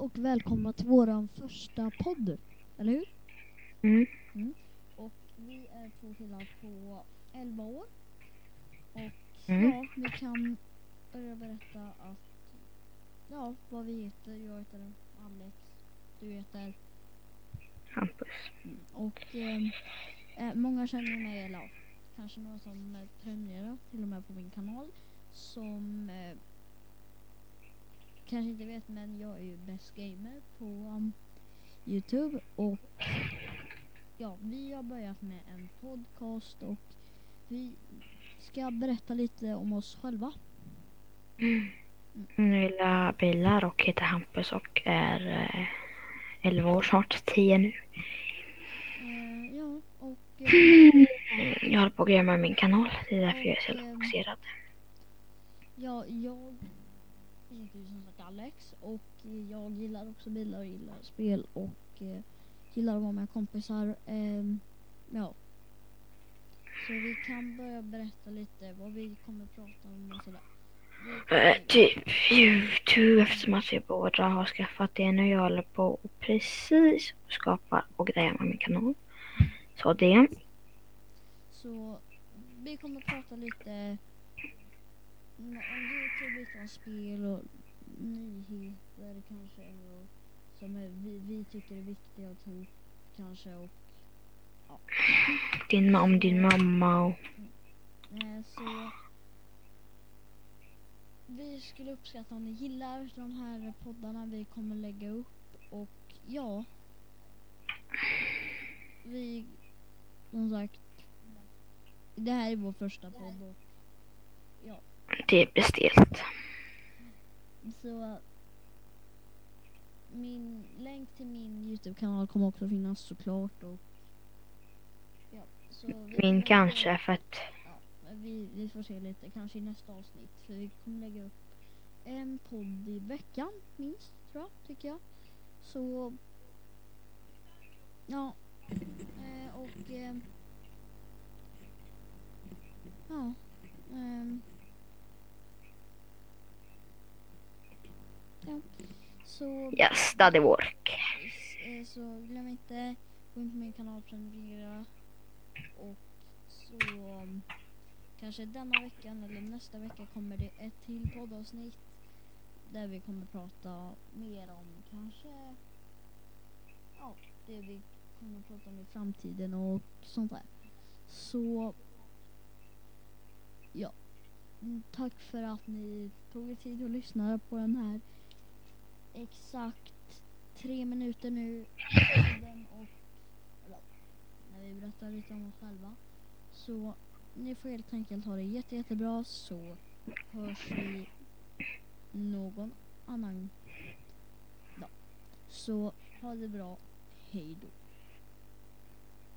och välkomna till våran första podd. Eller hur? Mm. Och vi är två killar på 11 år. Och Mm. ja, vi kan börja berätta att ja, vad vi heter. Jag heter Alex. Du heter Hampus. och ehm, eh, många känner mig, eller kanske några som prenumererar till och med på min kanal som eh, kanske inte vet men jag är ju bäst gamer på um, Youtube och ja, vi har börjat med en podcast och vi ska berätta lite om oss själva. Jag gillar bilar och heter Hampus och är eh, 11 år, snart 10 nu. Eh, ja, och eh, Jag håller på att med min kanal. Det är därför jag är så ehm, fokuserad. Ja, jag heter ju som sagt Alex och eh, jag gillar också bilar och gillar spel och eh, gillar att vara med kompisar. ehm, ja. Så vi kan börja berätta lite vad vi kommer prata om och sådär. Eh, typ Youtube eftersom att vi båda har skaffat det nu. Jag håller på och precis skapa och greja med min kanal. Så det. Så vi kommer prata lite om Youtube, lite om spel och nyheter kanske och som är, vi, vi tycker är viktiga att ta upp kanske och Din, ma- om din mamma och Eh, så vi skulle uppskatta om ni gillar de här poddarna vi kommer lägga upp och ja. Vi, som sagt, det här är vår första podd och ja, det är bestelt. så min länk till min Youtube-kanal kommer också finnas såklart och ja, så Min kanske för att Ja, vi, vi får se lite, kanske i nästa avsnitt. För vi kommer lägga upp en podd i veckan minst, tror jag, tycker jag. Så, ja. Eh, och, eh, ja. ehm. ja. Så, yes, study work. eh, så glöm inte gå in på min kanal och prenumerera. Och så um, kanske denna veckan eller nästa vecka kommer det ett till poddavsnitt där vi kommer prata mer om kanske ja, det vi kommer prata om i framtiden och sånt där. Så ja, Mm, tack för att ni tog er tid att lyssna på den här exakt tre minuter nu och när vi berättar lite om oss själva. Så ni får helt enkelt ha det jätte, jättebra så hörs vi någon annan dag. Så ha det bra. Hej då.